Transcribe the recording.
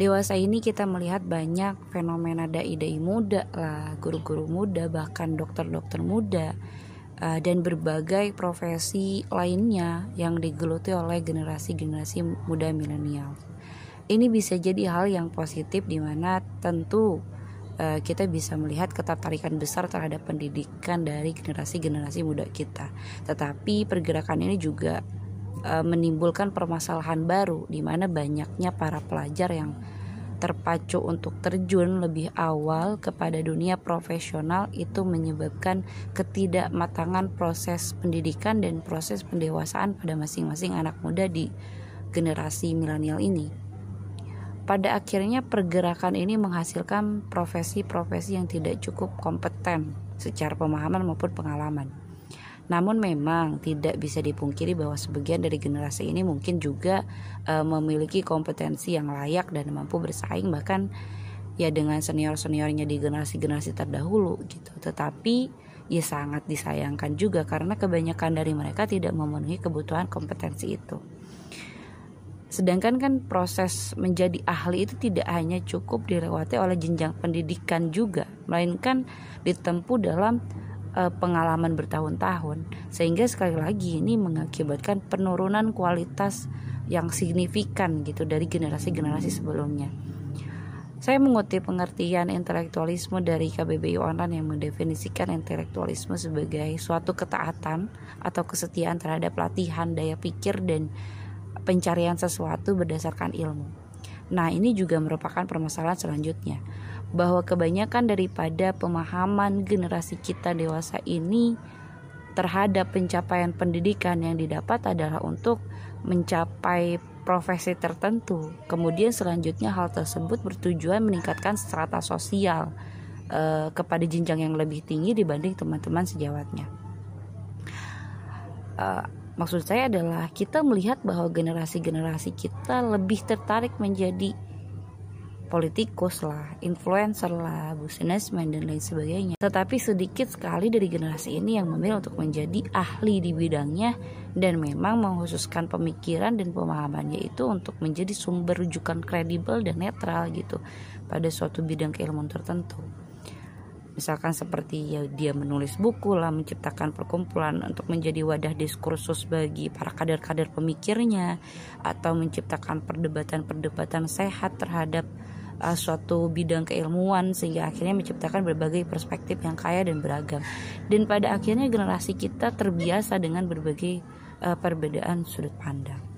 dewasa ini kita melihat banyak fenomena dai-dai muda lah, guru-guru muda, bahkan dokter-dokter muda uh, dan berbagai profesi lainnya yang digeluti oleh generasi-generasi muda milenial. Ini bisa jadi hal yang positif di mana tentu uh, kita bisa melihat ketertarikan besar terhadap pendidikan dari generasi-generasi muda kita. Tetapi pergerakan ini juga uh, menimbulkan permasalahan baru di mana banyaknya para pelajar yang terpacu untuk terjun lebih awal kepada dunia profesional itu menyebabkan ketidakmatangan proses pendidikan dan proses pendewasaan pada masing-masing anak muda di generasi milenial ini. Pada akhirnya pergerakan ini menghasilkan profesi-profesi yang tidak cukup kompeten secara pemahaman maupun pengalaman. Namun memang tidak bisa dipungkiri bahwa sebagian dari generasi ini mungkin juga e, memiliki kompetensi yang layak dan mampu bersaing bahkan ya dengan senior-seniornya di generasi-generasi terdahulu gitu. Tetapi ya sangat disayangkan juga karena kebanyakan dari mereka tidak memenuhi kebutuhan kompetensi itu. Sedangkan kan proses menjadi ahli itu tidak hanya cukup dilewati oleh jenjang pendidikan juga, melainkan ditempuh dalam uh, pengalaman bertahun-tahun sehingga sekali lagi ini mengakibatkan penurunan kualitas yang signifikan gitu dari generasi-generasi sebelumnya. Saya mengutip pengertian intelektualisme dari KBBI Online yang mendefinisikan intelektualisme sebagai suatu ketaatan atau kesetiaan terhadap latihan daya pikir dan pencarian sesuatu berdasarkan ilmu. Nah, ini juga merupakan permasalahan selanjutnya bahwa kebanyakan daripada pemahaman generasi kita dewasa ini terhadap pencapaian pendidikan yang didapat adalah untuk mencapai profesi tertentu. Kemudian selanjutnya hal tersebut bertujuan meningkatkan strata sosial eh, kepada jenjang yang lebih tinggi dibanding teman-teman sejawatnya. Eh, maksud saya adalah kita melihat bahwa generasi-generasi kita lebih tertarik menjadi politikus lah, influencer lah, businessman dan lain sebagainya. Tetapi sedikit sekali dari generasi ini yang memilih untuk menjadi ahli di bidangnya dan memang menghususkan pemikiran dan pemahamannya itu untuk menjadi sumber rujukan kredibel dan netral gitu pada suatu bidang keilmuan tertentu. Misalkan seperti ya dia menulis buku lah, menciptakan perkumpulan untuk menjadi wadah diskursus bagi para kader-kader pemikirnya atau menciptakan perdebatan-perdebatan sehat terhadap uh, suatu bidang keilmuan sehingga akhirnya menciptakan berbagai perspektif yang kaya dan beragam. Dan pada akhirnya generasi kita terbiasa dengan berbagai uh, perbedaan sudut pandang.